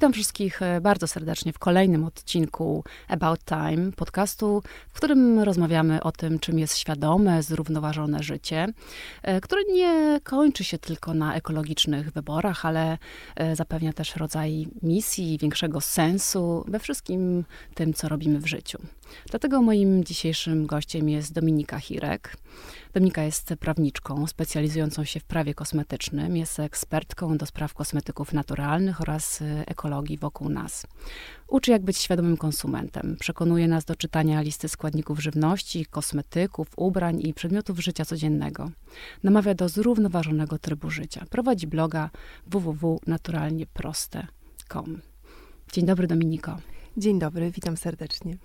Witam wszystkich e, bardzo serdecznie w kolejnym odcinku About Time, podcastu, w którym rozmawiamy o tym, czym jest świadome, zrównoważone życie, e, które nie kończy się tylko na ekologicznych wyborach, ale e, zapewnia też rodzaj misji, większego sensu we wszystkim tym, co robimy w życiu. Dlatego moim dzisiejszym gościem jest Dominika Hirek. Dominika jest prawniczką specjalizującą się w prawie kosmetycznym, jest ekspertką do spraw kosmetyków naturalnych oraz ekologii wokół nas. Uczy, jak być świadomym konsumentem. Przekonuje nas do czytania listy składników żywności, kosmetyków, ubrań i przedmiotów życia codziennego. Namawia do zrównoważonego trybu życia. Prowadzi bloga www.naturalnieproste.com. Dzień dobry, Dominiko. Dzień dobry, witam serdecznie.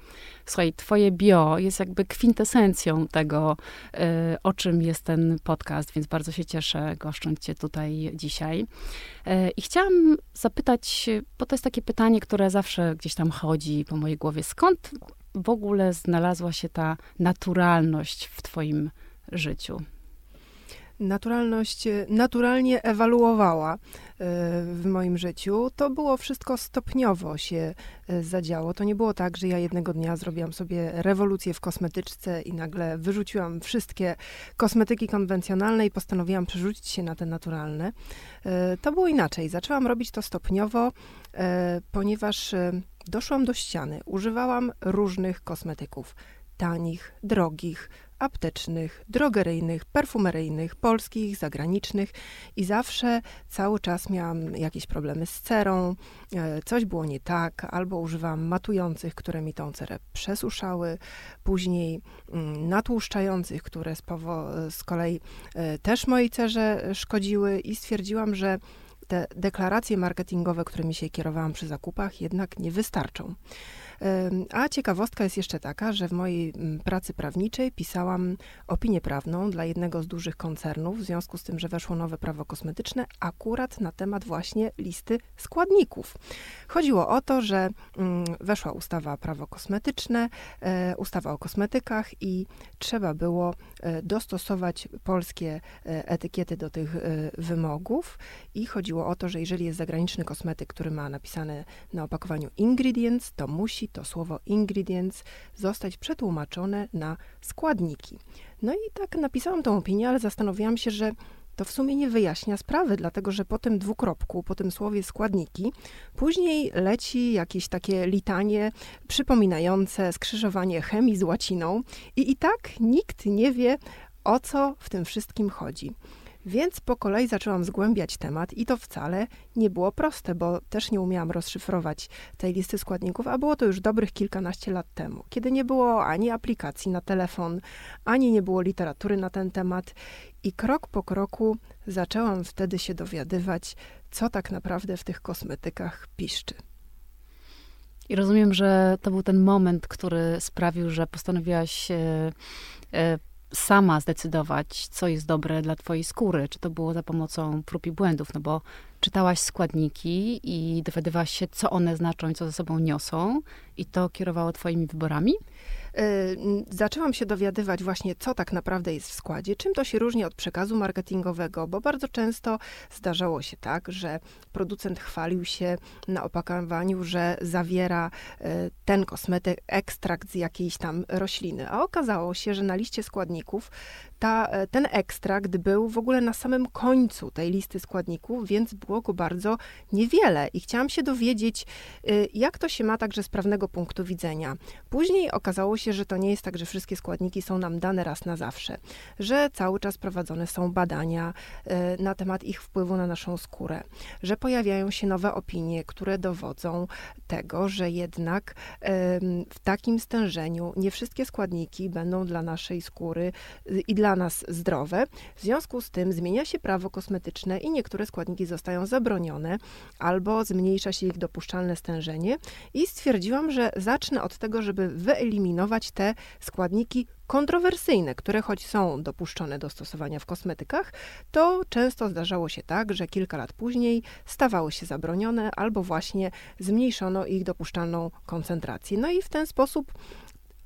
Słuchaj, twoje bio jest jakby kwintesencją tego, y, o czym jest ten podcast, więc bardzo się cieszę goszcząc cię tutaj dzisiaj. Y, I chciałam zapytać, bo to jest takie pytanie, które zawsze gdzieś tam chodzi po mojej głowie. Skąd w ogóle znalazła się ta naturalność w twoim życiu? Naturalność e, naturalnie ewaluowała e, w moim życiu. To było wszystko stopniowo się e, zadziało. To nie było tak, że ja jednego dnia zrobiłam sobie rewolucję w kosmetyczce i nagle wyrzuciłam wszystkie kosmetyki konwencjonalne i postanowiłam przerzucić się na te naturalne. To było inaczej. Zaczęłam robić to stopniowo, ponieważ doszłam do ściany. Używałam różnych kosmetyków tanich, drogich, aptecznych, drogeryjnych, perfumeryjnych, polskich, zagranicznych i zawsze cały czas miałam jakieś problemy z cerą, e, coś było nie tak, albo używałam matujących, które mi tą cerę przesuszały, później mm, natłuszczających, które z, z kolei e, też mojej cerze szkodziły i stwierdziłam, że te deklaracje marketingowe, którymi się kierowałam przy zakupach, jednak nie wystarczą. A ciekawostka jest jeszcze taka, że w mojej mm, pracy prawniczej pisałam opinię prawną dla jednego z dużych koncernów, w związku z tym, że weszło nowe prawo kosmetyczne, akurat na temat właśnie listy składników. Chodziło o to, że mm, weszła ustawa prawo kosmetyczne, e, ustawa o kosmetykach i trzeba było e, dostosować polskie e, etykiety do tych wymogów i chodziło o to, że jeżeli jest zagraniczny kosmetyk, który ma napisane na opakowaniu ingredients, to musi to słowo ingredients zostać przetłumaczone na składniki. No i tak napisałam tą opinię, ale zastanawiałam się, że to w sumie nie wyjaśnia sprawy, dlatego że po tym dwukropku, po tym słowie składniki, później leci jakieś takie litanie przypominające skrzyżowanie chemii z łaciną i i tak nikt nie wie, o co w tym wszystkim chodzi. Więc po kolei zaczęłam zgłębiać temat i to wcale nie było proste, bo też nie umiałam rozszyfrować tej listy składników, a było to już dobrych kilkanaście lat temu, kiedy nie było ani aplikacji na telefon, ani nie było literatury na ten temat. I krok po kroku zaczęłam wtedy się dowiadywać, co tak naprawdę w tych kosmetykach piszczy. I rozumiem, że to był ten moment, który sprawił, że postanowiłaś e, e, sama zdecydować, co jest dobre dla twojej skóry. Czy to było za pomocą prób i błędów, no bo czytałaś składniki i dowiadywałaś się, co one znaczą i co ze sobą niosą i to kierowało twoimi wyborami? Y, zaczęłam się dowiadywać właśnie, co tak naprawdę jest w składzie, czym to się różni od przekazu marketingowego, bo bardzo często zdarzało się tak, że producent chwalił się na opakowaniu, że zawiera y, ten kosmetyk ekstrakt z jakiejś tam rośliny, a okazało się, że na liście składników ta, y, ten ekstrakt był w ogóle na samym końcu tej listy składników, więc było go bardzo niewiele i chciałam się dowiedzieć, jak to się ma także z prawnego punktu widzenia. Później okazało się, się, że to nie jest tak, że wszystkie składniki są nam dane raz na zawsze, że cały czas prowadzone są badania e, na temat ich wpływu na naszą skórę, że pojawiają się nowe opinie, które dowodzą tego, że jednak w takim stężeniu nie wszystkie składniki będą dla naszej skóry y, i dla nas zdrowe. W związku z tym zmienia się prawo kosmetyczne i niektóre składniki zostają zabronione albo zmniejsza się ich dopuszczalne stężenie i stwierdziłam, że zacznę od tego, żeby wyeliminować te składniki kontrowersyjne, które choć są dopuszczone do stosowania w kosmetykach, to często zdarzało się tak, że kilka lat później stawały się zabronione albo właśnie zmniejszono ich dopuszczalną koncentrację. No i w ten sposób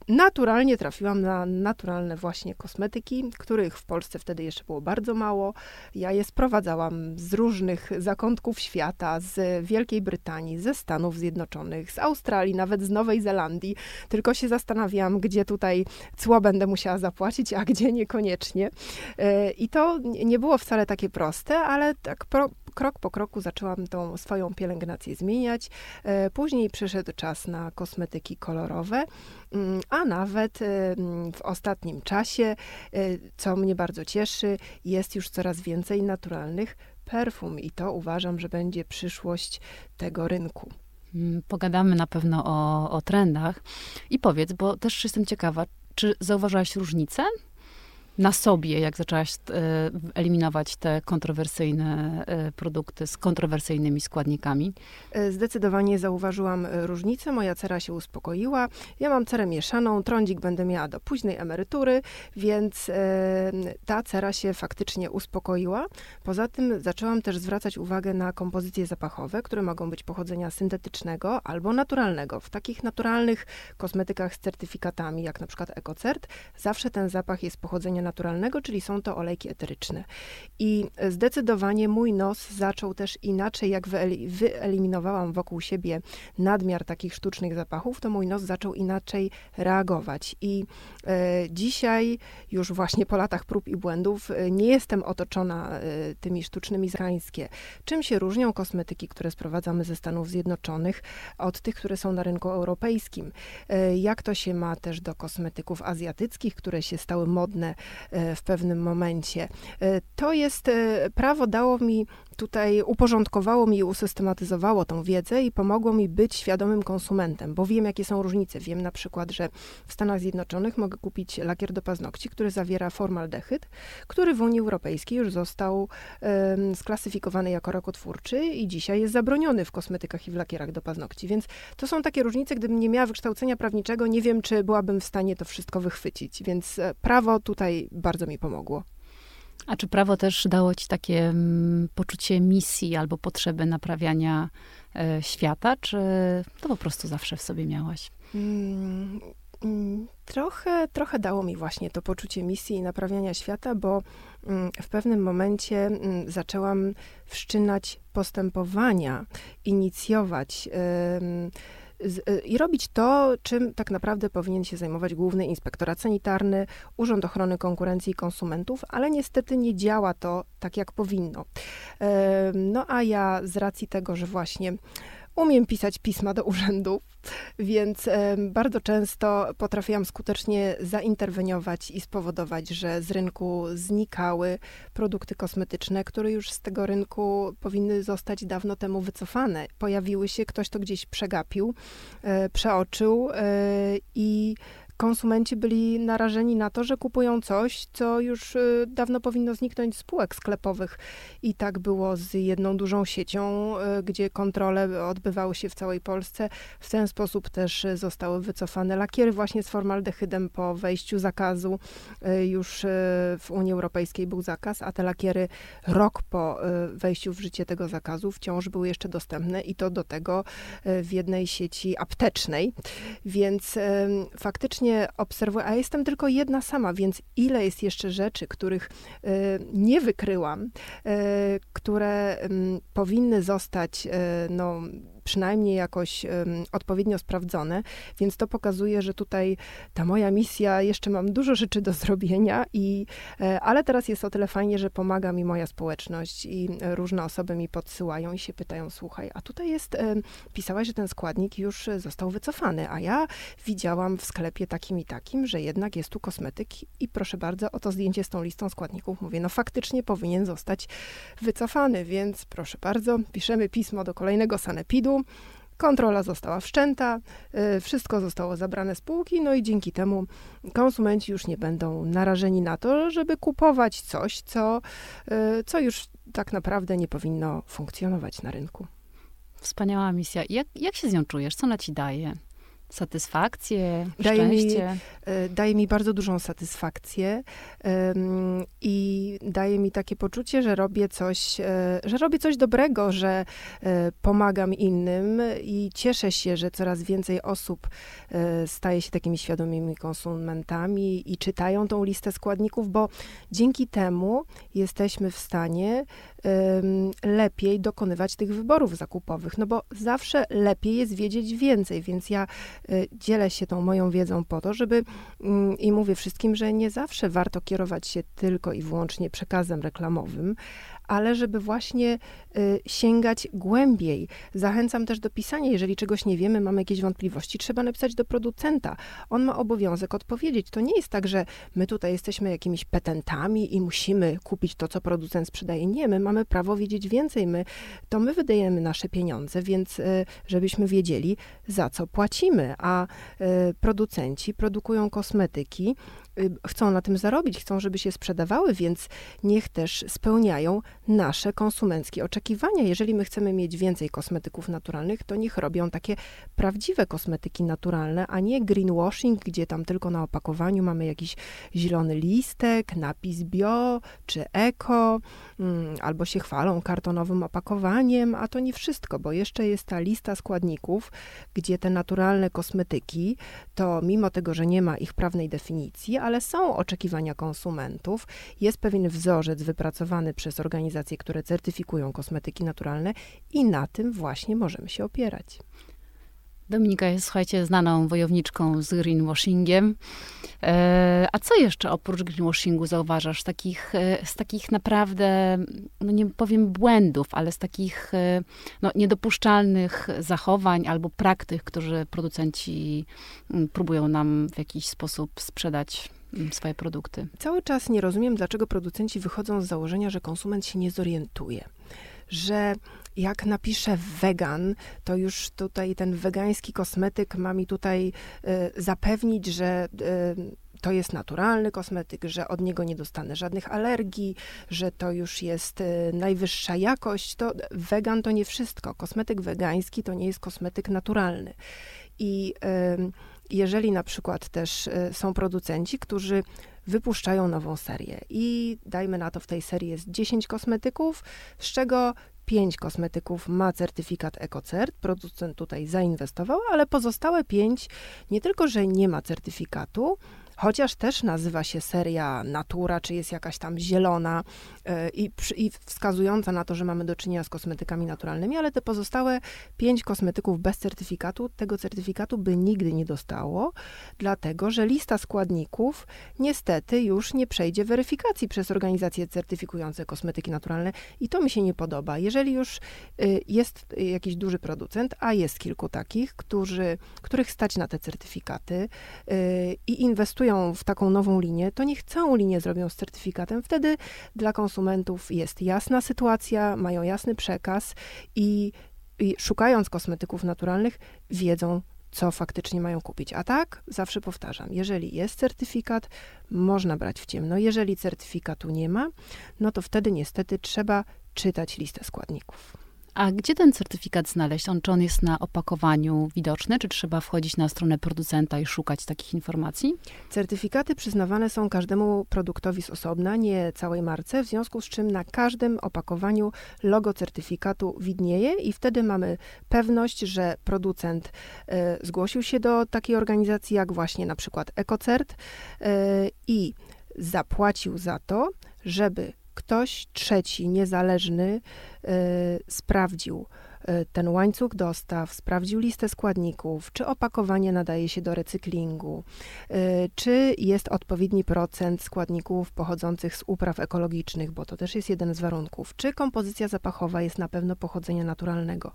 naturalnie trafiłam na naturalne właśnie kosmetyki, których w Polsce wtedy jeszcze było bardzo mało. Ja je sprowadzałam z różnych zakątków świata, z Wielkiej Brytanii, ze Stanów Zjednoczonych, z Australii, nawet z Nowej Zelandii. Tylko się zastanawiałam, gdzie tutaj cło będę musiała zapłacić, a gdzie niekoniecznie. E, I to nie było wcale takie proste, ale tak pro, krok po kroku zaczęłam tą swoją pielęgnację zmieniać. E, później przyszedł czas na kosmetyki kolorowe, mm, a nawet e, mm, w ostatnim czasie, e, co mnie bardzo cieszy, jest już coraz więcej naturalnych perfum i to uważam, że będzie przyszłość tego rynku. Mm, pogadamy na pewno o, o trendach. I powiedz, bo też jestem ciekawa, czy zauważyłaś różnicę na sobie, jak zaczęłaś e, eliminować te kontrowersyjne e, produkty z kontrowersyjnymi składnikami? E, zdecydowanie zauważyłam różnicę. Moja cera się uspokoiła. Ja mam cerę mieszaną, trądzik będę miała do późnej emerytury, więc ta cera się faktycznie uspokoiła. Poza tym zaczęłam też zwracać uwagę na kompozycje zapachowe, które mogą być pochodzenia syntetycznego albo naturalnego. W takich naturalnych kosmetykach z certyfikatami, jak na przykład EcoCert, zawsze ten zapach jest pochodzenia naturalnego, czyli są to olejki eteryczne. I zdecydowanie mój nos zaczął też inaczej, jak wyeliminowałam wokół siebie nadmiar takich sztucznych zapachów, to mój nos zaczął inaczej reagować. I e, dzisiaj, już właśnie po latach prób i błędów, e, nie jestem otoczona e, tymi sztucznymi zrańskie. Czym się różnią kosmetyki, które sprowadzamy ze Stanów Zjednoczonych od tych, które są na rynku europejskim? Jak to się ma też do kosmetyków azjatyckich, które się stały modne w pewnym momencie. E, to jest, e, prawo dało mi tutaj, uporządkowało mi i usystematyzowało tą wiedzę i pomogło mi być świadomym konsumentem, bo wiem, jakie są różnice. Wiem na przykład, że w Stanach Zjednoczonych mogę kupić lakier do paznokci, który zawiera formaldehyd, który w Unii Europejskiej już został um, sklasyfikowany jako rakotwórczy i dzisiaj jest zabroniony w kosmetykach i w lakierach do paznokci. Więc to są takie różnice, gdybym nie miała wykształcenia prawniczego, nie wiem, czy byłabym w stanie to wszystko wychwycić. Więc prawo tutaj bardzo mi pomogło. A czy prawo też dało ci takie mm, poczucie misji albo potrzeby naprawiania e, świata, czy to po prostu zawsze w sobie miałaś? Mm, mm, trochę, trochę dało mi właśnie to poczucie misji i naprawiania świata, bo w pewnym momencie zaczęłam wszczynać postępowania, inicjować i robić to, czym tak naprawdę powinien się zajmować Główny Inspektorat Sanitarny, Urząd Ochrony Konkurencji i Konsumentów, ale niestety nie działa to tak, jak powinno. No a ja z racji tego, że właśnie umiem pisać pisma do urzędów, więc bardzo często potrafiłam skutecznie zainterweniować i spowodować, że z rynku znikały produkty kosmetyczne, które już z tego rynku powinny zostać dawno temu wycofane. Pojawiły się, ktoś to gdzieś przegapił, e, przeoczył e, i konsumenci byli narażeni na to, że kupują coś, co już y, dawno powinno zniknąć z spółek sklepowych. I tak było z jedną dużą siecią, y, gdzie kontrole odbywały się w całej Polsce. W ten sposób też zostały wycofane lakiery właśnie z formaldehydem po wejściu zakazu. Y, już w Unii Europejskiej był zakaz, a te lakiery rok po wejściu w życie tego zakazu wciąż były jeszcze dostępne i to do tego w jednej sieci aptecznej. Więc faktycznie obserwuję, a jestem tylko jedna sama, więc ile jest jeszcze rzeczy, których y, nie wykryłam, y, które y, powinny zostać no, przynajmniej jakoś odpowiednio sprawdzone, więc to pokazuje, że tutaj ta moja misja, jeszcze mam dużo rzeczy do zrobienia, i, e, ale teraz jest o tyle fajnie, że pomaga mi moja społeczność i różne osoby mi podsyłają i się pytają, słuchaj, a tutaj jest, e, pisałaś, że ten składnik już został wycofany, a ja widziałam w sklepie takim i takim, że jednak jest tu kosmetyk i proszę bardzo, oto zdjęcie z tą listą składników. Mówię, no faktycznie powinien zostać wycofany, więc proszę bardzo, piszemy pismo do kolejnego sanepidu, Kontrola została wszczęta, y, wszystko zostało zabrane z półki, no i dzięki temu konsumenci już nie będą narażeni na to, żeby kupować coś, co, y, co już tak naprawdę nie powinno funkcjonować na rynku. Wspaniała misja. Jak, jak się z nią czujesz? Co ona ci daje? Satysfakcję, daje szczęście? Mi, daje mi bardzo dużą satysfakcję i daje mi takie poczucie, że robię coś, e, że robię coś dobrego, że e, pomagam innym i cieszę się, że coraz więcej osób e, staje się takimi świadomymi konsumentami i czytają tą listę składników, bo dzięki temu jesteśmy w stanie lepiej dokonywać tych wyborów zakupowych, no bo zawsze lepiej jest wiedzieć więcej, więc ja dzielę się tą moją wiedzą po to, żeby mm, i mówię wszystkim, że nie zawsze warto kierować się tylko i wyłącznie przekazem reklamowym, ale żeby właśnie y, sięgać głębiej. Zachęcam też do pisania, jeżeli czegoś nie wiemy, mamy jakieś wątpliwości, trzeba napisać do producenta. On ma obowiązek odpowiedzieć. To nie jest tak, że my tutaj jesteśmy jakimiś petentami i musimy kupić to, co producent sprzedaje. Nie, my mamy prawo wiedzieć więcej. My, to my wydajemy nasze pieniądze, więc y, żebyśmy wiedzieli, za co płacimy. A y, producenci produkują kosmetyki, chcą na tym zarobić, chcą, żeby się sprzedawały, więc niech też spełniają nasze konsumenckie oczekiwania. Jeżeli my chcemy mieć więcej kosmetyków naturalnych, to niech robią takie prawdziwe kosmetyki naturalne, a nie greenwashing, gdzie tam tylko na opakowaniu mamy jakiś zielony listek, napis bio czy eko, mm, albo się chwalą kartonowym opakowaniem, a to nie wszystko, bo jeszcze jest ta lista składników, gdzie te naturalne kosmetyki, to mimo tego, że nie ma ich prawnej definicji, ale są oczekiwania konsumentów, jest pewien wzorzec wypracowany przez organizacje, które certyfikują kosmetyki naturalne i na tym właśnie możemy się opierać. Dominika jest, słuchajcie, znaną wojowniczką z greenwashingiem. E, a co jeszcze oprócz greenwashingu zauważasz? Z takich, e, z takich naprawdę, no nie powiem błędów, ale z takich e, no, niedopuszczalnych zachowań albo praktyk, które producenci próbują nam w jakiś sposób sprzedać swoje produkty. Cały czas nie rozumiem, dlaczego producenci wychodzą z założenia, że konsument się nie zorientuje. Że jak napiszę wegan, to już tutaj ten wegański kosmetyk ma mi tutaj y, zapewnić, że y, to jest naturalny kosmetyk, że od niego nie dostanę żadnych alergii, że to już jest y, najwyższa jakość. To wegan to nie wszystko. Kosmetyk wegański to nie jest kosmetyk naturalny. I jeżeli na przykład też y, są producenci, którzy wypuszczają nową serię. I dajmy na to w tej serii jest 10 kosmetyków, z czego 5 kosmetyków ma certyfikat EcoCert, producent tutaj zainwestował, ale pozostałe 5 nie tylko, że nie ma certyfikatu, chociaż też nazywa się seria Natura, czy jest jakaś tam zielona e, i, i wskazująca na to, że mamy do czynienia z kosmetykami naturalnymi, ale te pozostałe pięć kosmetyków bez certyfikatu, tego certyfikatu by nigdy nie dostało, dlatego że lista składników niestety już nie przejdzie weryfikacji przez organizacje certyfikujące kosmetyki naturalne i to mi się nie podoba. Jeżeli już y, jest jakiś duży producent, a jest kilku takich, którzy, których stać na te certyfikaty y, i inwestują inwestują w taką nową linię, to niech całą linię zrobią z certyfikatem. Wtedy dla konsumentów jest jasna sytuacja, mają jasny przekaz i, i szukając kosmetyków naturalnych, wiedzą, co faktycznie mają kupić. A tak, zawsze powtarzam, jeżeli jest certyfikat, można brać w ciemno. Jeżeli certyfikatu nie ma, no to wtedy niestety trzeba czytać listę składników. A gdzie ten certyfikat znaleźć? On, czy on jest na opakowaniu widoczny, czy trzeba wchodzić na stronę producenta i szukać takich informacji? Certyfikaty przyznawane są każdemu produktowi z osobna, nie całej marce, w związku z czym na każdym opakowaniu logo certyfikatu widnieje i wtedy mamy pewność, że producent y, zgłosił się do takiej organizacji jak właśnie na przykład EcoCert y, i zapłacił za to, żeby ktoś trzeci, niezależny, y, sprawdził y, ten łańcuch dostaw, sprawdził listę składników, czy opakowanie nadaje się do recyklingu, y, czy jest odpowiedni procent składników pochodzących z upraw ekologicznych, bo to też jest jeden z warunków, czy kompozycja zapachowa jest na pewno pochodzenia naturalnego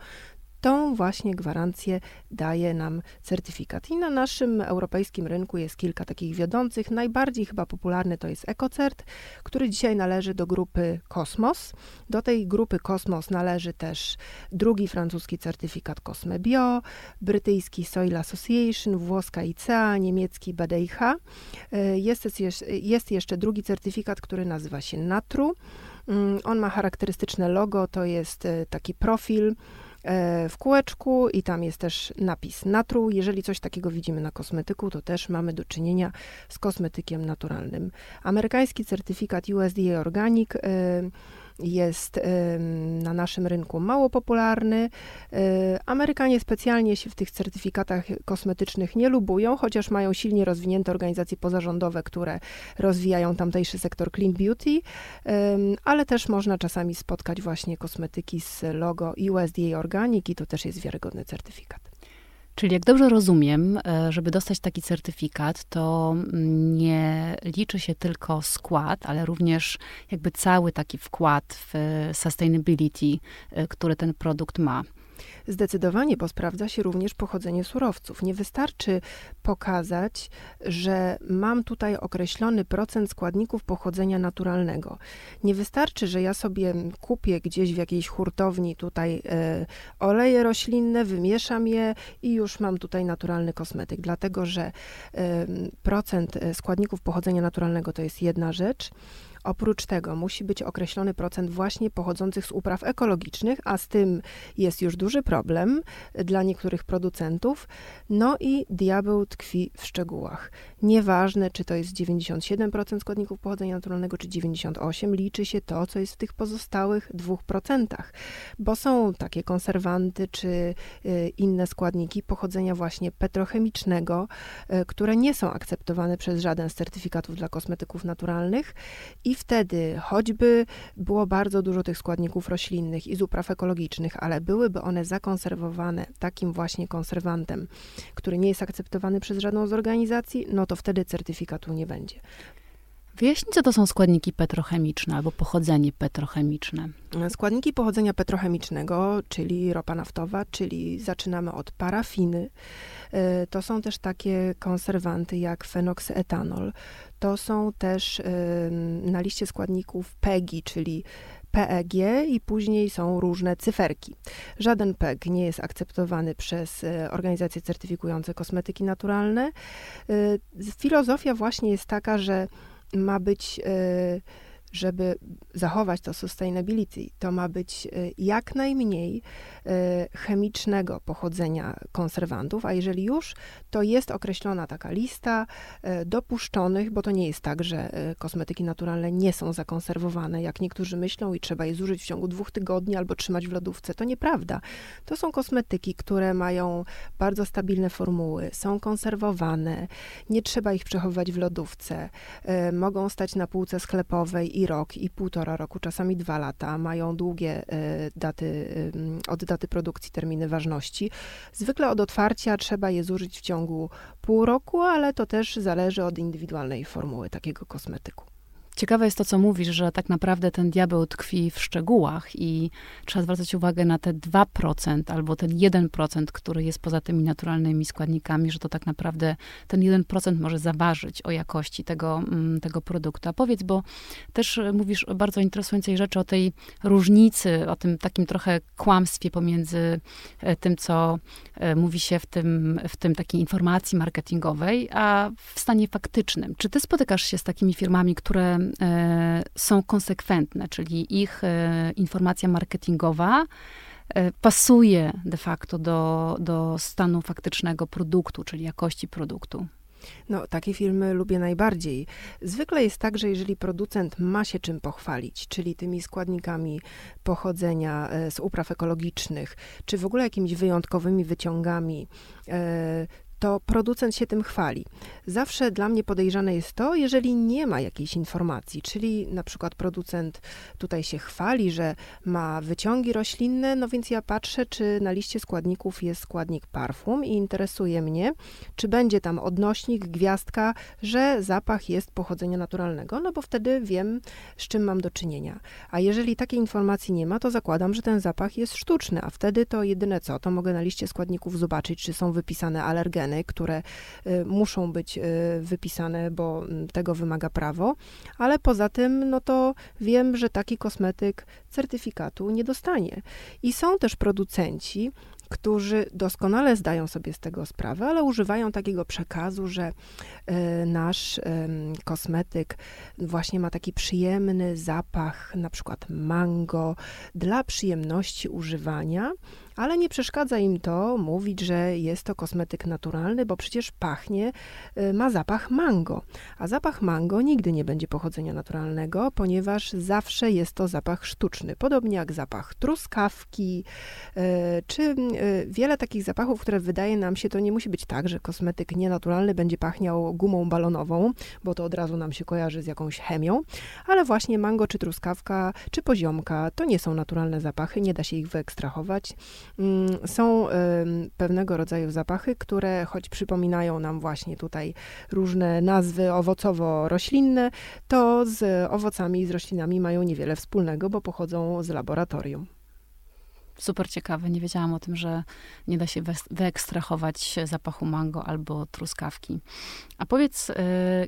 tą właśnie gwarancję daje nam certyfikat. I na naszym europejskim rynku jest kilka takich wiodących. Najbardziej chyba popularny to jest EcoCert, który dzisiaj należy do grupy Cosmos. Do tej grupy Cosmos należy też drugi francuski certyfikat Cosme Bio, brytyjski Soil Association, włoska ICEA, niemiecki BDIH. E, jest, jest jeszcze drugi certyfikat, który nazywa się Natru. Mm, on ma charakterystyczne logo, to jest e, taki profil w kółeczku i tam jest też napis natru. Jeżeli coś takiego widzimy na kosmetyku, to też mamy do czynienia z kosmetykiem naturalnym. Amerykański certyfikat USDA Organic jest na naszym rynku mało popularny. E, Amerykanie specjalnie się w tych certyfikatach kosmetycznych nie lubują, chociaż mają silnie rozwinięte organizacje pozarządowe, które rozwijają tamtejszy sektor clean beauty, ale też można czasami spotkać właśnie kosmetyki z logo USDA Organic i to też jest wiarygodny certyfikat. Czyli jak dobrze rozumiem, e, żeby dostać taki certyfikat, to nie liczy się tylko skład, ale również jakby cały taki wkład w sustainability, e, który ten produkt ma. Zdecydowanie, bo sprawdza się również pochodzenie surowców. Nie wystarczy pokazać, że mam tutaj określony procent składników pochodzenia naturalnego. Nie wystarczy, że ja sobie kupię gdzieś w jakiejś hurtowni tutaj e, oleje roślinne, wymieszam je i już mam tutaj naturalny kosmetyk, dlatego że e, procent e, składników pochodzenia naturalnego to jest jedna rzecz. Oprócz tego musi być określony procent właśnie pochodzących z upraw ekologicznych, a z tym jest już duży problem dla niektórych producentów. No i diabeł tkwi w szczegółach. Nieważne, czy to jest 97% składników pochodzenia naturalnego, czy 98%, liczy się to, co jest w tych pozostałych 2%, bo są takie konserwanty, czy y, inne składniki pochodzenia właśnie petrochemicznego, y, które nie są akceptowane przez żaden z certyfikatów dla kosmetyków naturalnych i i wtedy, choćby było bardzo dużo tych składników roślinnych i z upraw ekologicznych, ale byłyby one zakonserwowane takim właśnie konserwantem, który nie jest akceptowany przez żadną z organizacji, no to wtedy certyfikatu nie będzie. Wyjaśnij, co to są składniki petrochemiczne albo pochodzenie petrochemiczne. Składniki pochodzenia petrochemicznego, czyli ropa naftowa, czyli zaczynamy od parafiny. E, to są też takie konserwanty jak fenoksetanol. To są też na liście składników PEGI, czyli PEG i później są różne cyferki. Żaden PEG nie jest akceptowany przez e, organizacje certyfikujące kosmetyki naturalne. E, filozofia właśnie jest taka, że ma być żeby zachować to sustainability, to ma być jak najmniej Y, chemicznego pochodzenia konserwantów, a jeżeli już, to jest określona taka lista y, dopuszczonych, bo to nie jest tak, że y, kosmetyki naturalne nie są zakonserwowane, jak niektórzy myślą i trzeba je zużyć w ciągu dwóch tygodni albo trzymać w lodówce. To nieprawda. To są kosmetyki, które mają bardzo stabilne formuły, są konserwowane, nie trzeba ich przechowywać w lodówce, mogą stać na półce sklepowej i rok, i półtora roku, czasami dwa lata, mają długie daty od daty produkcji, terminy ważności. Zwykle od otwarcia trzeba je zużyć w ciągu pół roku, ale to też zależy od indywidualnej formuły takiego kosmetyku. Ciekawe jest to, co mówisz, że tak naprawdę ten diabeł tkwi w szczegółach i trzeba zwracać uwagę na te 2% albo ten 1%, który jest poza tymi naturalnymi składnikami, że to tak naprawdę ten 1% może zaważyć o jakości tego, mm, tego produktu. A powiedz, bo też mówisz o bardzo interesującej rzeczy, o tej różnicy, o tym takim trochę kłamstwie pomiędzy e, tym, co e, mówi się w tym, w tym takiej informacji marketingowej, a w stanie faktycznym. Czy ty spotykasz się z takimi firmami, które są konsekwentne, czyli ich e, informacja marketingowa e, pasuje de facto do, do stanu faktycznego produktu, czyli jakości produktu. No, takie filmy lubię najbardziej. Zwykle jest tak, że jeżeli producent ma się czym pochwalić, czyli tymi składnikami pochodzenia z upraw ekologicznych, czy w ogóle jakimiś wyjątkowymi wyciągami, to producent się tym chwali. Zawsze dla mnie podejrzane jest to, jeżeli nie ma jakiejś informacji, czyli na przykład producent tutaj się chwali, że ma wyciągi roślinne, no więc ja patrzę, czy na liście składników jest składnik parfum i interesuje mnie, czy będzie tam odnośnik, gwiazdka, że zapach jest pochodzenia naturalnego, no bo wtedy wiem, z czym mam do czynienia. A jeżeli takiej informacji nie ma, to zakładam, że ten zapach jest sztuczny, a wtedy to jedyne co, to mogę na liście składników zobaczyć, czy są wypisane alergeny, które y, muszą być y, wypisane, bo mm, tego wymaga prawo, ale poza tym, no to wiem, że taki kosmetyk certyfikatu nie dostanie. I są też producenci, którzy doskonale zdają sobie z tego sprawę, ale używają takiego przekazu, że y, nasz kosmetyk właśnie ma taki przyjemny zapach, na przykład mango, dla przyjemności używania ale nie przeszkadza im to mówić, że jest to kosmetyk naturalny, bo przecież pachnie, y, ma zapach mango. A zapach mango nigdy nie będzie pochodzenia naturalnego, ponieważ zawsze jest to zapach sztuczny. Podobnie jak zapach truskawki, y, czy y, wiele takich zapachów, które wydaje nam się, to nie musi być tak, że kosmetyk nienaturalny będzie pachniał gumą balonową, bo to od razu nam się kojarzy z jakąś chemią, ale właśnie mango, czy truskawka, czy poziomka, to nie są naturalne zapachy, nie da się ich wyekstrahować. Mm, są pewnego rodzaju zapachy, które choć przypominają nam właśnie tutaj różne nazwy owocowo-roślinne, to z owocami i z roślinami mają niewiele wspólnego, bo pochodzą z laboratorium. Super ciekawe. Nie wiedziałam o tym, że nie da się wyekstrahować zapachu mango albo truskawki. A powiedz, y,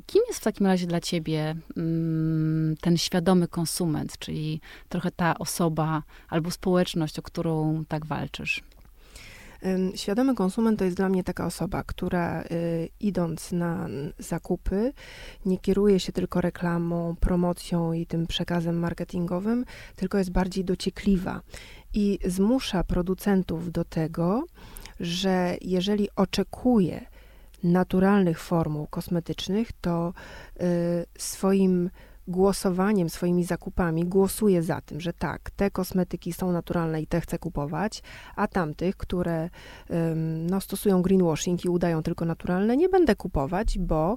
kim jest w takim razie dla ciebie mm, ten świadomy konsument, czyli trochę ta osoba albo społeczność, o którą tak walczysz? Świadomy konsument to jest dla mnie taka osoba, która y, idąc na zakupy, nie kieruje się tylko reklamą, promocją i tym przekazem marketingowym, tylko jest bardziej dociekliwa i zmusza producentów do tego, że jeżeli oczekuje naturalnych formuł kosmetycznych, to y, swoim głosowaniem, swoimi zakupami głosuje za tym, że tak, te kosmetyki są naturalne i te chcę kupować, a tamtych, które no, stosują greenwashing i udają tylko naturalne, nie będę kupować, bo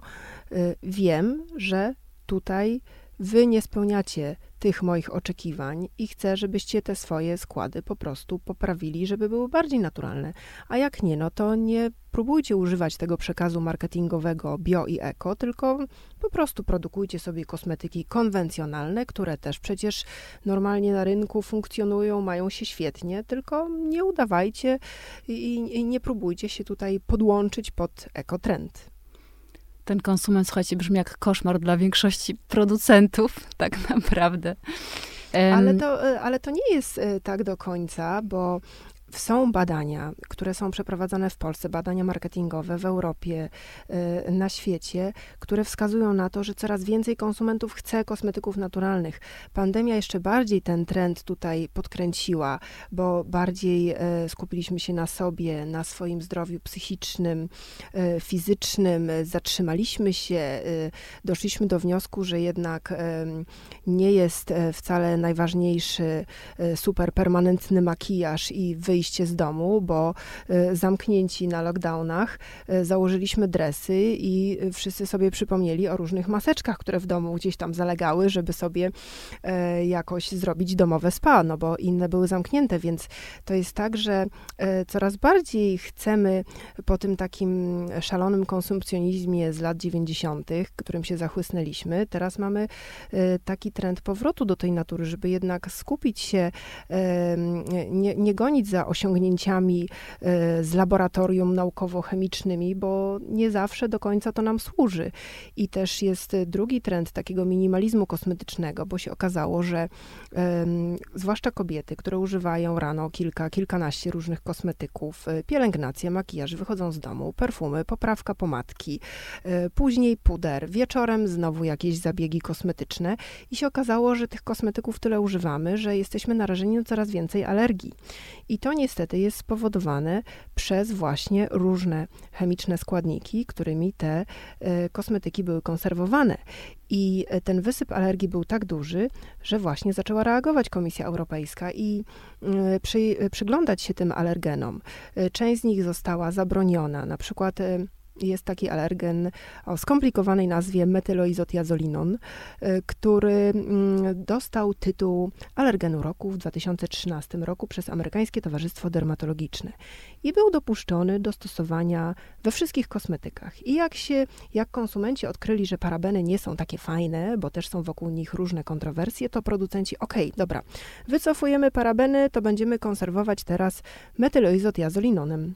y, wiem, że tutaj wy nie spełniacie tych moich oczekiwań i chcę, żebyście te swoje składy po prostu poprawili, żeby były bardziej naturalne. A jak nie, no to nie próbujcie używać tego przekazu marketingowego bio i eko, tylko po prostu produkujcie sobie kosmetyki konwencjonalne, które też przecież normalnie na rynku funkcjonują, mają się świetnie, tylko nie udawajcie i, i nie próbujcie się tutaj podłączyć pod ekotrend ten konsument, słuchajcie, brzmi jak koszmar dla większości producentów, tak naprawdę. Ale to, e, ale to nie jest e, tak do końca, bo są badania, które są przeprowadzane w Polsce, badania marketingowe w Europie, y, na świecie, które wskazują na to, że coraz więcej konsumentów chce kosmetyków naturalnych. Pandemia jeszcze bardziej ten trend tutaj podkręciła, bo bardziej y, skupiliśmy się na sobie, na swoim zdrowiu psychicznym, y, fizycznym, zatrzymaliśmy się, doszliśmy do wniosku, że jednak nie jest wcale najważniejszy super permanentny makijaż i wyjście wyjście z domu, bo y, zamknięci na lockdownach y, założyliśmy dresy i wszyscy sobie przypomnieli o różnych maseczkach, które w domu gdzieś tam zalegały, żeby sobie e, jakoś zrobić domowe spa, no bo inne były zamknięte, więc to jest tak, że e, coraz bardziej chcemy po tym takim szalonym konsumpcjonizmie z lat 90., którym się zachłysnęliśmy, teraz mamy e, taki trend powrotu do tej natury, żeby jednak skupić się, nie, nie gonić za osiągnięciami e, z laboratorium naukowo-chemicznymi, bo nie zawsze do końca to nam służy. I też jest drugi trend takiego minimalizmu kosmetycznego, bo się okazało, że zwłaszcza kobiety, które używają rano kilka, kilkanaście różnych kosmetyków, e, pielęgnacja, makijaż, wychodzą z domu, perfumy, poprawka pomadki, e, później puder, wieczorem znowu jakieś zabiegi kosmetyczne i się okazało, że tych kosmetyków tyle używamy, że jesteśmy narażeni na coraz więcej alergii. I to niestety jest spowodowane przez właśnie różne chemiczne składniki, którymi te e, kosmetyki były konserwowane. I e, ten wysyp alergii był tak duży, że właśnie zaczęła reagować Komisja Europejska i e, przy, przyglądać się tym alergenom. Część z nich została zabroniona, na przykład jest taki alergen o skomplikowanej nazwie metyloizotiazolinon, y, który mm, dostał tytuł alergenu roku w 2013 roku przez Amerykańskie Towarzystwo Dermatologiczne i był dopuszczony do stosowania we wszystkich kosmetykach. I jak się, jak konsumenci odkryli, że parabeny nie są takie fajne, bo też są wokół nich różne kontrowersje, to producenci, ok, dobra, wycofujemy parabeny, to będziemy konserwować teraz metyloizotiazolinonem.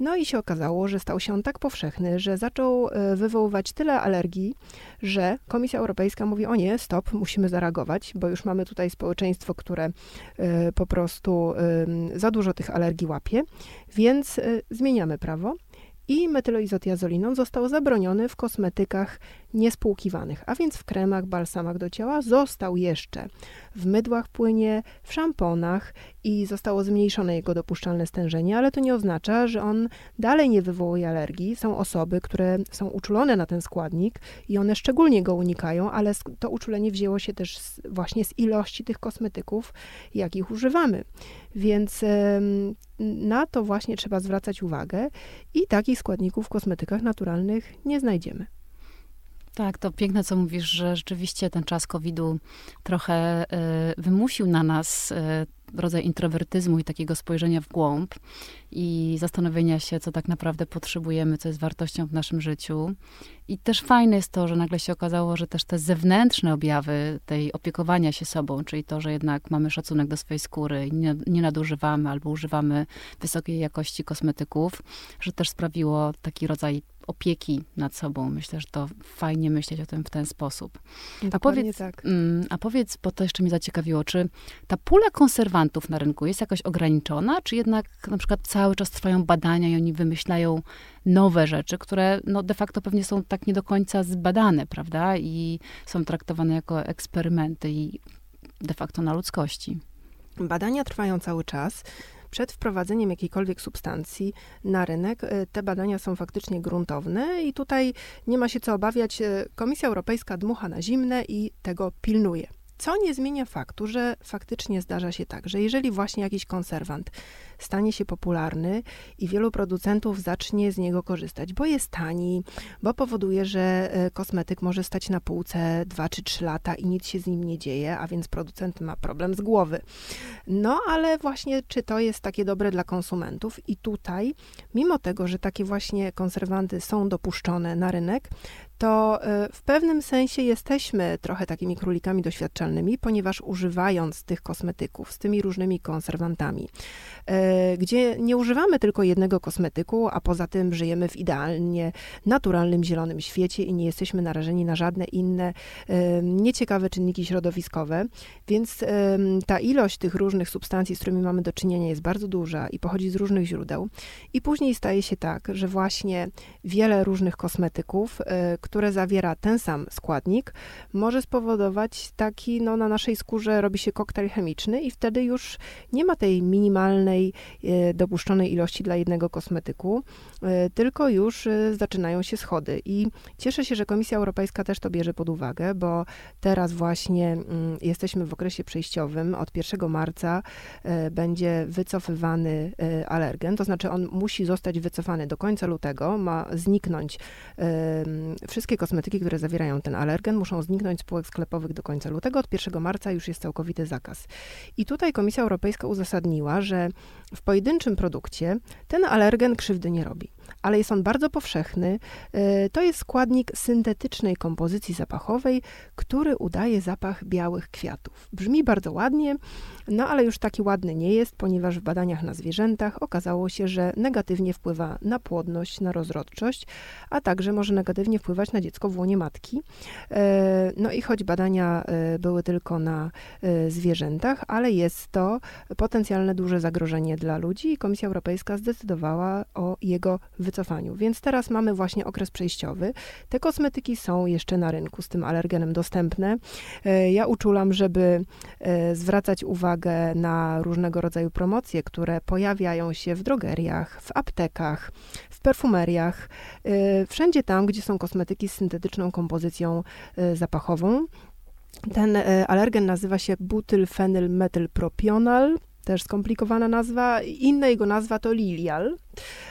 No i się okazało, że stał się on tak powszechny, że zaczął e, wywoływać tyle alergii, że Komisja Europejska mówi: O nie, stop, musimy zareagować, bo już mamy tutaj społeczeństwo, które e, po prostu za dużo tych alergii łapie, więc e, zmieniamy prawo. I metyloizotiazolinon został zabroniony w kosmetykach niespłukiwanych, a więc w kremach, balsamach do ciała został jeszcze w mydłach płynie, w szamponach i zostało zmniejszone jego dopuszczalne stężenie, ale to nie oznacza, że on dalej nie wywołuje alergii. Są osoby, które są uczulone na ten składnik i one szczególnie go unikają, ale to uczulenie wzięło się też z, właśnie z ilości tych kosmetyków, jakich używamy. Więc na to właśnie trzeba zwracać uwagę i takich składników w kosmetykach naturalnych nie znajdziemy. Tak, to piękne, co mówisz, że rzeczywiście ten czas COVID-u trochę y, wymusił na nas y, rodzaj introwertyzmu i takiego spojrzenia w głąb i zastanowienia się, co tak naprawdę potrzebujemy, co jest wartością w naszym życiu. I też fajne jest to, że nagle się okazało, że też te zewnętrzne objawy tej opiekowania się sobą, czyli to, że jednak mamy szacunek do swojej skóry nie, nie nadużywamy albo używamy wysokiej jakości kosmetyków, że też sprawiło taki rodzaj opieki nad sobą. Myślę, że to fajnie myśleć o tym w ten sposób. A powiedz, tak. Mm, a powiedz, bo to jeszcze mnie zaciekawiło, czy ta pula konserwantów na rynku jest jakoś ograniczona, czy jednak na przykład cały czas trwają badania i oni wymyślają nowe rzeczy, które no, de facto pewnie są tak nie do końca zbadane, prawda? I są traktowane jako eksperymenty i de facto na ludzkości. Badania trwają cały czas. Przed wprowadzeniem jakiejkolwiek substancji na rynek e, te badania są faktycznie gruntowne i tutaj nie ma się co obawiać. E, Komisja Europejska dmucha na zimne i tego pilnuje. Co nie zmienia faktu, że faktycznie zdarza się tak, że jeżeli właśnie jakiś konserwant stanie się popularny i wielu producentów zacznie z niego korzystać, bo jest tani, bo powoduje, że e, kosmetyk może stać na półce 2 czy 3 lata i nic się z nim nie dzieje, a więc producent ma problem z głowy. No ale właśnie, czy to jest takie dobre dla konsumentów? I tutaj, mimo tego, że takie właśnie konserwanty są dopuszczone na rynek, to e, w pewnym sensie jesteśmy trochę takimi królikami doświadczalnymi, ponieważ używając tych kosmetyków z tymi różnymi konserwantami, e, gdzie nie używamy tylko jednego kosmetyku, a poza tym żyjemy w idealnie naturalnym, zielonym świecie i nie jesteśmy narażeni na żadne inne e, nieciekawe czynniki środowiskowe, więc ta ilość tych różnych substancji, z którymi mamy do czynienia, jest bardzo duża i pochodzi z różnych źródeł. I później staje się tak, że właśnie wiele różnych kosmetyków, które zawiera ten sam składnik, może spowodować taki, no na naszej skórze robi się koktajl chemiczny i wtedy już nie ma tej minimalnej e, dopuszczonej ilości dla jednego kosmetyku, e, tylko już e, zaczynają się schody. I cieszę się, że Komisja Europejska też to bierze pod uwagę, bo teraz właśnie mm, jesteśmy w okresie przejściowym. Od 1 marca będzie wycofywany alergen, to znaczy on musi zostać wycofany do końca lutego, ma zniknąć wszystkie wszystkie kosmetyki, które zawierają ten alergen, muszą zniknąć z półek sklepowych do końca lutego. Od 1 marca już jest całkowity zakaz. I tutaj Komisja Europejska uzasadniła, że w pojedynczym produkcie ten alergen krzywdy nie robi ale jest on bardzo powszechny. E, to jest składnik syntetycznej kompozycji zapachowej, który udaje zapach białych kwiatów. Brzmi bardzo ładnie, no ale już taki ładny nie jest, ponieważ w badaniach na zwierzętach okazało się, że negatywnie wpływa na płodność, na rozrodczość, a także może negatywnie wpływać na dziecko w łonie matki. E, no i choć badania e, były tylko na zwierzętach, ale jest to potencjalne duże zagrożenie dla ludzi i Komisja Europejska zdecydowała o jego wycofaniu. Więc teraz mamy właśnie okres przejściowy. Te kosmetyki są jeszcze na rynku z tym alergenem dostępne. E, ja uczulam, żeby e, zwracać uwagę na różnego rodzaju promocje, które pojawiają się w drogeriach, w aptekach, w perfumeriach, e, wszędzie tam, gdzie są kosmetyki z syntetyczną kompozycją zapachową. Ten alergen nazywa się butylfenylmetylpropional też skomplikowana nazwa. Inna jego nazwa to Lilial.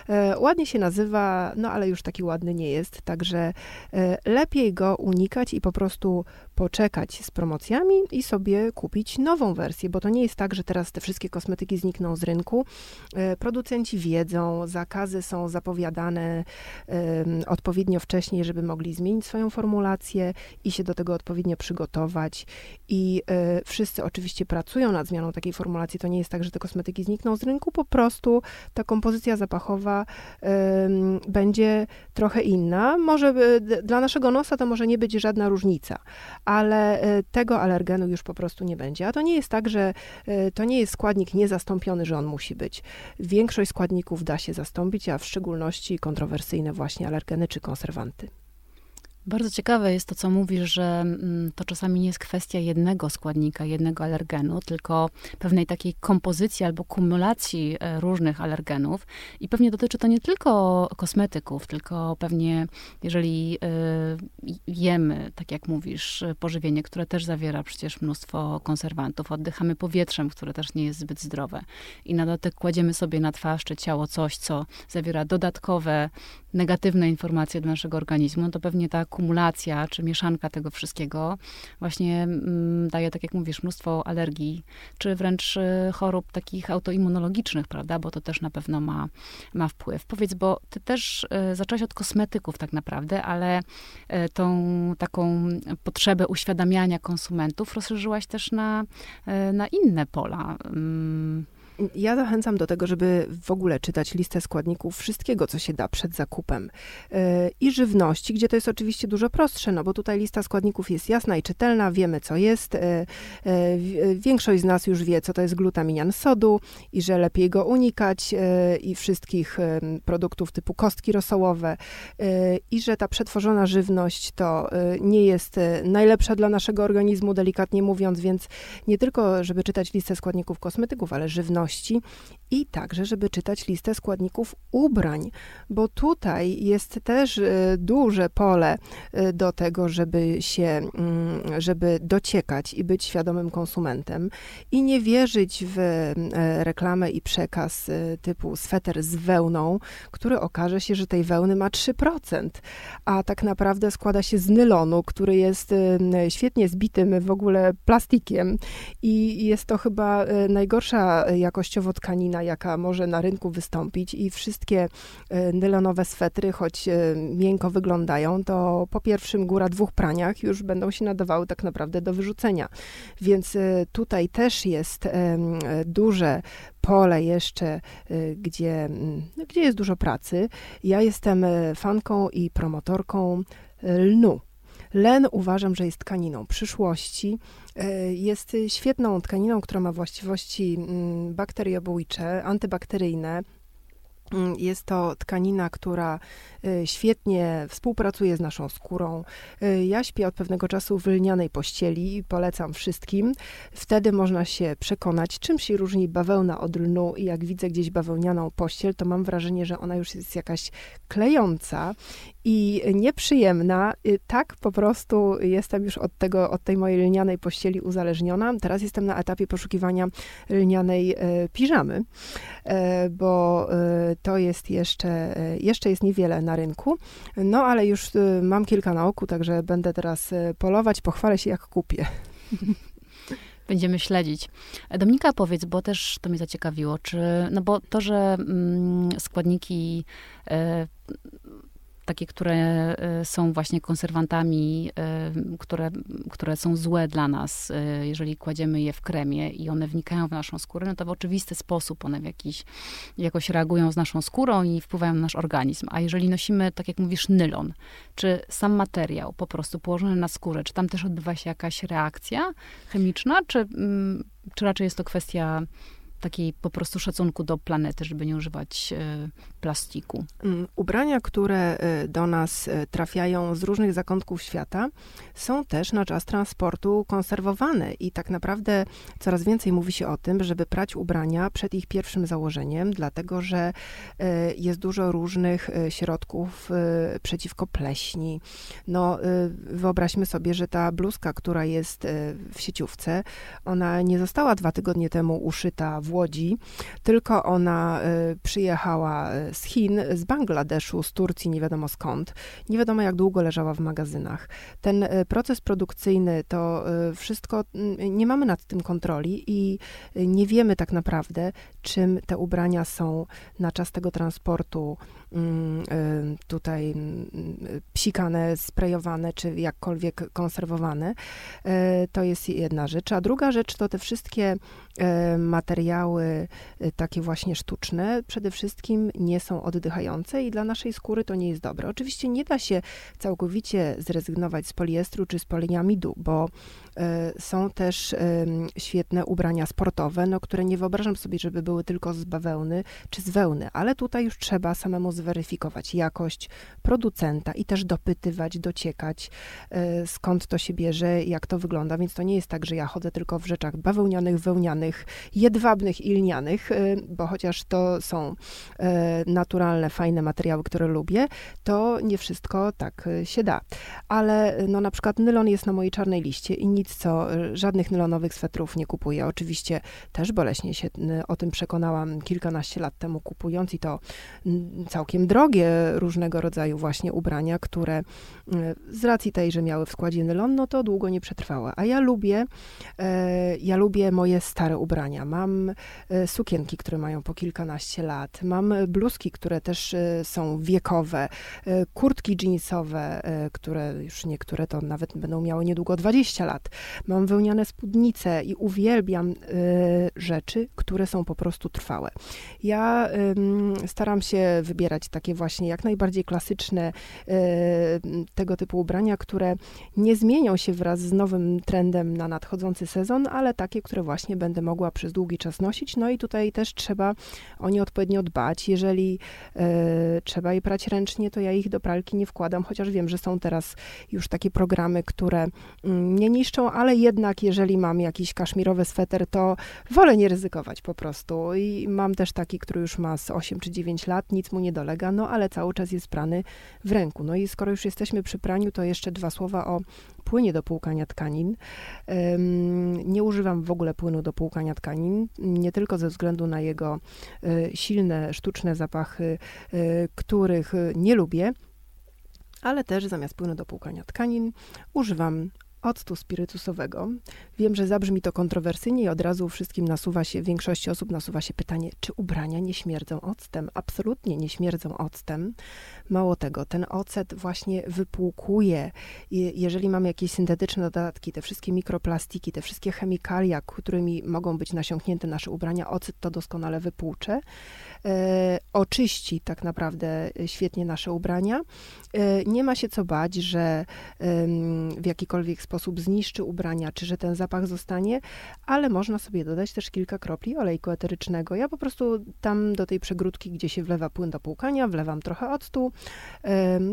E, ładnie się nazywa, no ale już taki ładny nie jest, także e, lepiej go unikać i po prostu poczekać z promocjami i sobie kupić nową wersję, bo to nie jest tak, że teraz te wszystkie kosmetyki znikną z rynku. E, producenci wiedzą, zakazy są zapowiadane odpowiednio wcześniej, żeby mogli zmienić swoją formulację i się do tego odpowiednio przygotować. I wszyscy oczywiście pracują nad zmianą takiej formulacji. To nie jest tak, że te kosmetyki znikną z rynku, po prostu ta kompozycja zapachowa będzie trochę inna. Może dla naszego nosa to może nie być żadna różnica, ale e, tego alergenu już po prostu nie będzie. A to nie jest tak, że e, to nie jest składnik niezastąpiony, że on musi być. Większość składników da się zastąpić, a w szczególności kontrowersyjne właśnie alergeny czy konserwanty. Bardzo ciekawe jest to, co mówisz, że mm, to czasami nie jest kwestia jednego składnika, jednego alergenu, tylko pewnej takiej kompozycji albo kumulacji e, różnych alergenów. I pewnie dotyczy to nie tylko kosmetyków, tylko pewnie, jeżeli e, jemy, tak jak mówisz, pożywienie, które też zawiera przecież mnóstwo konserwantów, oddychamy powietrzem, które też nie jest zbyt zdrowe. I na dodatek kładziemy sobie na twarz czy ciało coś, co zawiera dodatkowe negatywne informacje do naszego organizmu, no to pewnie ta akumulacja czy mieszanka tego wszystkiego właśnie mm, daje, tak jak mówisz, mnóstwo alergii, czy wręcz y, chorób takich autoimmunologicznych, prawda, bo to też na pewno ma, ma wpływ. Powiedz, bo ty też y, zaczęłaś od kosmetyków tak naprawdę, ale y, tą taką potrzebę uświadamiania konsumentów rozszerzyłaś też na, na inne pola. Ja zachęcam do tego, żeby w ogóle czytać listę składników wszystkiego, co się da przed zakupem. E, I żywności, gdzie to jest oczywiście dużo prostsze, no bo tutaj lista składników jest jasna i czytelna, wiemy co jest. E, e, większość z nas już wie, co to jest glutaminian sodu i że lepiej go unikać i wszystkich produktów typu kostki rosołowe i że ta przetworzona żywność to nie jest najlepsza dla naszego organizmu, delikatnie mówiąc, więc nie tylko, żeby czytać listę składników kosmetyków, ale żywności, i także, żeby czytać listę składników ubrań, bo tutaj jest też e, duże pole e, do tego, żeby się, mm, żeby dociekać i być świadomym konsumentem i nie wierzyć w e, reklamę i przekaz typu sweter z wełną, który okaże się, że tej wełny ma 3%, a tak naprawdę składa się z nylonu, który jest świetnie zbitym w ogóle plastikiem i jest to chyba najgorsza jakościowo tkanina, jaka może na rynku wystąpić i wszystkie e, nylonowe swetry, choć e, miękko wyglądają, to po pierwszym góra dwóch praniach już będą się nadawały tak naprawdę do wyrzucenia. Więc e, tutaj też jest duże pole jeszcze, gdzie, gdzie jest dużo pracy. Ja jestem fanką i promotorką lnu. Len uważam, że jest tkaniną przyszłości. E, jest świetną tkaniną, która ma właściwości mm, bakteriobójcze, antybakteryjne. Mm, jest to tkanina, która y, świetnie współpracuje z naszą skórą. Y, ja śpię od pewnego czasu w lnianej pościeli i polecam wszystkim. Wtedy można się przekonać, czym się różni bawełna od lnu i jak widzę gdzieś bawełnianą pościel, to mam wrażenie, że ona już jest jakaś klejąca i nieprzyjemna. Y, tak po prostu jestem już od tego, od tej mojej lnianej pościeli uzależniona. Teraz jestem na etapie poszukiwania lnianej piżamy, bo to jest jeszcze, jeszcze jest niewiele na rynku. No ale już y, mam kilka na oku, także będę teraz y, polować, pochwalę się jak kupię. Będziemy śledzić. Dominika, powiedz, bo też to mnie zaciekawiło, czy, no bo to, że mm, składniki e, takie, które e, są właśnie konserwantami, e, które, które są złe dla nas, e, jeżeli kładziemy je w kremie i one wnikają w naszą skórę, no to w oczywisty sposób one w jakiś, jakoś reagują z naszą skórą i wpływają na nasz organizm. A jeżeli nosimy, tak jak mówisz, nylon, czy sam materiał po prostu położony na skórę, czy tam też odbywa się jakaś reakcja chemiczna, czy, mm, czy raczej jest to kwestia takiej po prostu szacunku do planety, żeby nie używać e, plastiku. Mm, ubrania, które e, do nas e, trafiają z różnych zakątków świata, są też na czas transportu konserwowane i tak naprawdę coraz więcej mówi się o tym, żeby prać ubrania przed ich pierwszym założeniem, dlatego że jest dużo różnych środków przeciwko pleśni. No, wyobraźmy sobie, że ta bluzka, która jest w sieciówce, ona nie została dwa tygodnie temu uszyta w Łodzi, tylko ona y, przyjechała y, z Chin, z Bangladeszu, z Turcji, nie wiadomo skąd. Nie wiadomo jak długo leżała w magazynach. Ten y, proces produkcyjny, to wszystko, nie mamy nad tym kontroli i nie wiemy tak naprawdę, czym te ubrania są na czas tego transportu mm, tutaj mm, psikane, sprejowane, czy jakkolwiek konserwowane. To jest jedna rzecz. A druga rzecz to te wszystkie materiały, materiały takie właśnie sztuczne przede wszystkim nie są oddychające i dla naszej skóry to nie jest dobre. Oczywiście nie da się całkowicie zrezygnować z poliestru czy z poliamidu, bo są też świetne ubrania sportowe, no, które nie wyobrażam sobie, żeby były tylko z bawełny czy z wełny, ale tutaj już trzeba samemu zweryfikować jakość producenta i też dopytywać, dociekać, e, skąd to się bierze, jak to wygląda, więc to nie jest tak, że ja chodzę tylko w rzeczach bawełnianych, wełnianych, jedwabnych i lnianych, e, bo chociaż to są e, naturalne, fajne materiały, które lubię, to nie wszystko tak się da. Ale no na przykład nylon jest na mojej czarnej liście i nic co, żadnych nylonowych swetrów nie kupuję. Oczywiście też boleśnie się o tym przekonałam kilkanaście lat temu kupując i to całkiem drogie różnego rodzaju właśnie ubrania, które z racji tej, że miały w składzie nylon, no to długo nie przetrwały. A ja lubię, e, ja lubię moje stare ubrania. Mam e, sukienki, które mają po kilkanaście lat, mam bluzki, które też e, są wiekowe, kurtki jeansowe, które już niektóre to nawet będą miały niedługo 20 lat. Mam wełniane spódnice i uwielbiam rzeczy, które są po prostu trwałe. Ja staram się wybierać takie właśnie jak najbardziej klasyczne tego typu ubrania, które nie zmienią się wraz z nowym trendem na nadchodzący sezon, ale takie, które właśnie będę mogła przez długi czas nosić. No i tutaj też trzeba o nie odpowiednio dbać. Jeżeli e, trzeba je prać ręcznie, to ja ich do pralki nie wkładam, chociaż wiem, że są teraz już takie programy, które mm, nie niszczą, ale jednak jeżeli mam jakiś kaszmirowy sweter, to wolę nie ryzykować po prostu. I mam też taki, który już ma z 8 czy 9 lat, nic mu nie dolega, no ale cały czas jest prany w ręku. No i skoro już jesteśmy przy praniu, to jeszcze dwa słowa o płynie do płukania tkanin. Nie używam w ogóle płynu do płukania tkanin, nie tylko ze względu na jego e, silne, sztuczne zapachy, e, których nie lubię, ale też zamiast płynu do płukania tkanin używam octu spirytusowego. Wiem, że zabrzmi to kontrowersyjnie i od razu wszystkim nasuwa się, większości osób nasuwa się pytanie, czy ubrania nie śmierdzą octem? Absolutnie nie śmierdzą octem. Mało tego, ten ocet właśnie wypłukuje. Jeżeli mamy jakieś syntetyczne dodatki, te wszystkie mikroplastiki, te wszystkie chemikalia, którymi mogą być nasiąknięte nasze ubrania, ocet to doskonale wypłucze. E, oczyści tak naprawdę świetnie nasze ubrania. E, nie ma się co bać, że e, w jakikolwiek sposób zniszczy ubrania, czy że ten zapach zostanie, ale można sobie dodać też kilka kropli olejku eterycznego. Ja po prostu tam do tej przegródki, gdzie się wlewa płyn do płukania, wlewam trochę octu,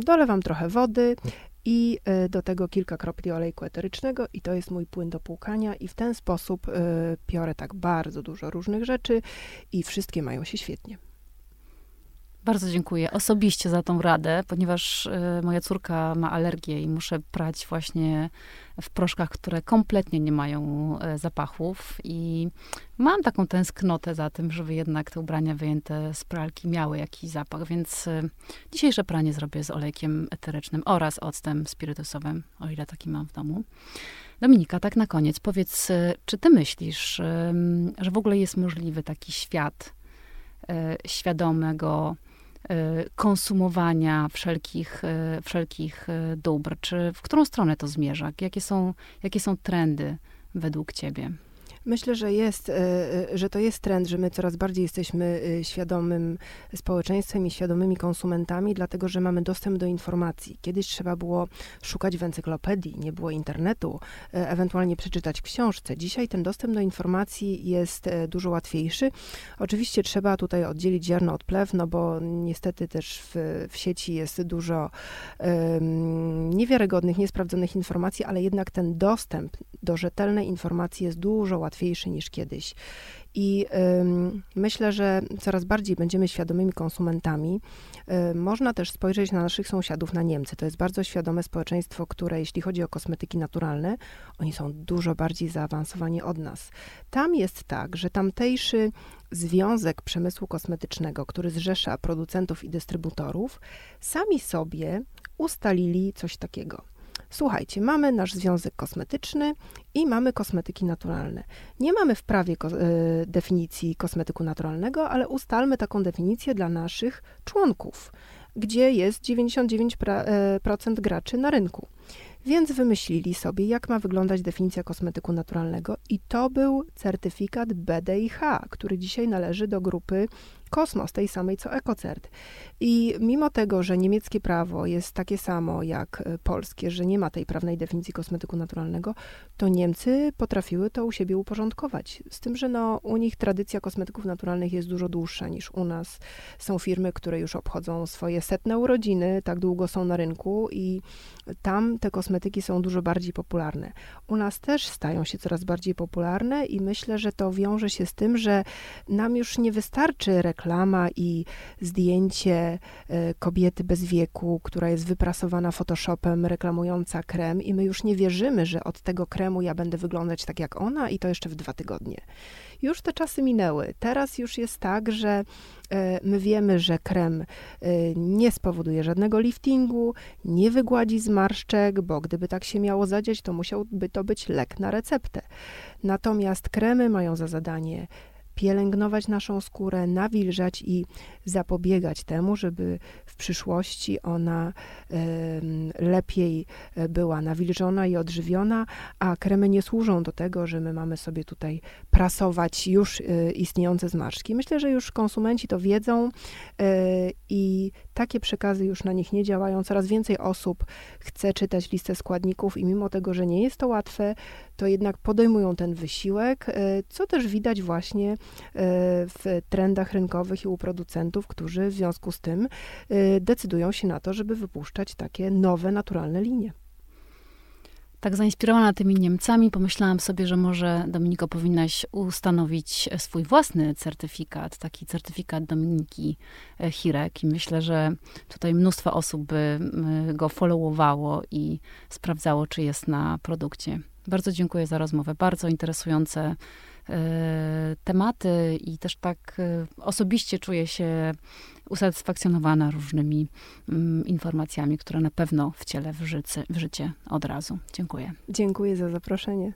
dolewam trochę wody i e, do tego kilka kropli olejku eterycznego i to jest mój płyn do płukania i w ten sposób e, piorę tak bardzo dużo różnych rzeczy i wszystkie mają się świetnie. Bardzo dziękuję osobiście za tą radę, ponieważ y, moja córka ma alergię i muszę prać właśnie w proszkach, które kompletnie nie mają y, zapachów i mam taką tęsknotę za tym, żeby jednak te ubrania wyjęte z pralki miały jakiś zapach, więc y, dzisiejsze pranie zrobię z olejkiem eterycznym oraz octem spirytusowym, o ile taki mam w domu. Dominika, tak na koniec, powiedz, czy ty myślisz, że w ogóle jest możliwy taki świat świadomego konsumowania wszelkich, y, wszelkich y, dóbr? Czy w którą stronę to zmierza? Jakie są, jakie są trendy według ciebie? Myślę, że jest, e, e, że to jest trend, że my coraz bardziej jesteśmy e, świadomym społeczeństwem i świadomymi konsumentami, dlatego że mamy dostęp do informacji. Kiedyś trzeba było szukać w encyklopedii, nie było internetu, ewentualnie przeczytać w książce. Dzisiaj ten dostęp do informacji jest dużo łatwiejszy. Oczywiście trzeba tutaj oddzielić ziarno od plew, no bo niestety też w, w sieci jest dużo um, niewiarygodnych, niesprawdzonych informacji, ale jednak ten dostęp do rzetelnej informacji jest dużo łatwiejszy łatwiejszy niż kiedyś. I myślę, że coraz bardziej będziemy świadomymi konsumentami. Można też spojrzeć na naszych sąsiadów, na Niemcy. To jest bardzo świadome społeczeństwo, które, jeśli chodzi o kosmetyki naturalne, oni są dużo bardziej zaawansowani od nas. Tam jest tak, że tamtejszy Związek Przemysłu Kosmetycznego, który zrzesza producentów i dystrybutorów, sami sobie ustalili coś takiego Słuchajcie, mamy nasz związek kosmetyczny i mamy kosmetyki naturalne. Nie mamy w prawie ko y, definicji kosmetyku naturalnego, ale ustalmy taką definicję dla naszych członków, gdzie jest 99% e, graczy na rynku. Więc wymyślili sobie, jak ma wyglądać definicja kosmetyku naturalnego, i to był certyfikat BDIH, który dzisiaj należy do grupy Kosmos, tej samej co EcoCert. I mimo tego, że niemieckie prawo jest takie samo jak e, polskie, że nie ma tej prawnej definicji kosmetyku naturalnego, to Niemcy potrafiły to u siebie uporządkować. Z tym, że no, u nich tradycja kosmetyków naturalnych jest dużo dłuższa niż u nas. Są firmy, które już obchodzą swoje setne urodziny, tak długo są na rynku i tam te kosmetyki są dużo bardziej popularne. U nas też stają się coraz bardziej popularne i myślę, że to wiąże się z tym, że nam już nie wystarczy i zdjęcie e, kobiety bez wieku, która jest wyprasowana Photoshopem, reklamująca krem i my już nie wierzymy, że od tego kremu ja będę wyglądać tak jak ona i to jeszcze w dwa tygodnie. Już te czasy minęły. Teraz już jest tak, że e, my wiemy, że krem e, nie spowoduje żadnego liftingu, nie wygładzi zmarszczek, bo gdyby tak się miało zadziać, to musiałby to być lek na receptę. Natomiast kremy mają za zadanie pielęgnować naszą skórę, nawilżać i zapobiegać temu, żeby w przyszłości ona lepiej e, była nawilżona i odżywiona, a kremy nie służą do tego, że my mamy sobie tutaj prasować już e, istniejące zmarszczki. Myślę, że już konsumenci to wiedzą e, i takie przekazy już na nich nie działają. Coraz więcej osób chce czytać listę składników i mimo tego, że nie jest to łatwe, to jednak podejmują ten wysiłek, co też widać właśnie w trendach rynkowych i u producentów, którzy w związku z tym decydują się na to, żeby wypuszczać takie nowe, naturalne linie. Tak zainspirowana tymi Niemcami, pomyślałam sobie, że może Dominiko powinnaś ustanowić swój własny certyfikat, taki certyfikat Dominiki e, Hirek. I myślę, że tutaj mnóstwo osób by go followowało i sprawdzało, czy jest na produkcie. Bardzo dziękuję za rozmowę. Bardzo interesujące E, tematy i też tak e, osobiście czuję się usatysfakcjonowana różnymi mm, informacjami, które na pewno wcielę w życie, w życie od razu. Dziękuję. Dziękuję za zaproszenie.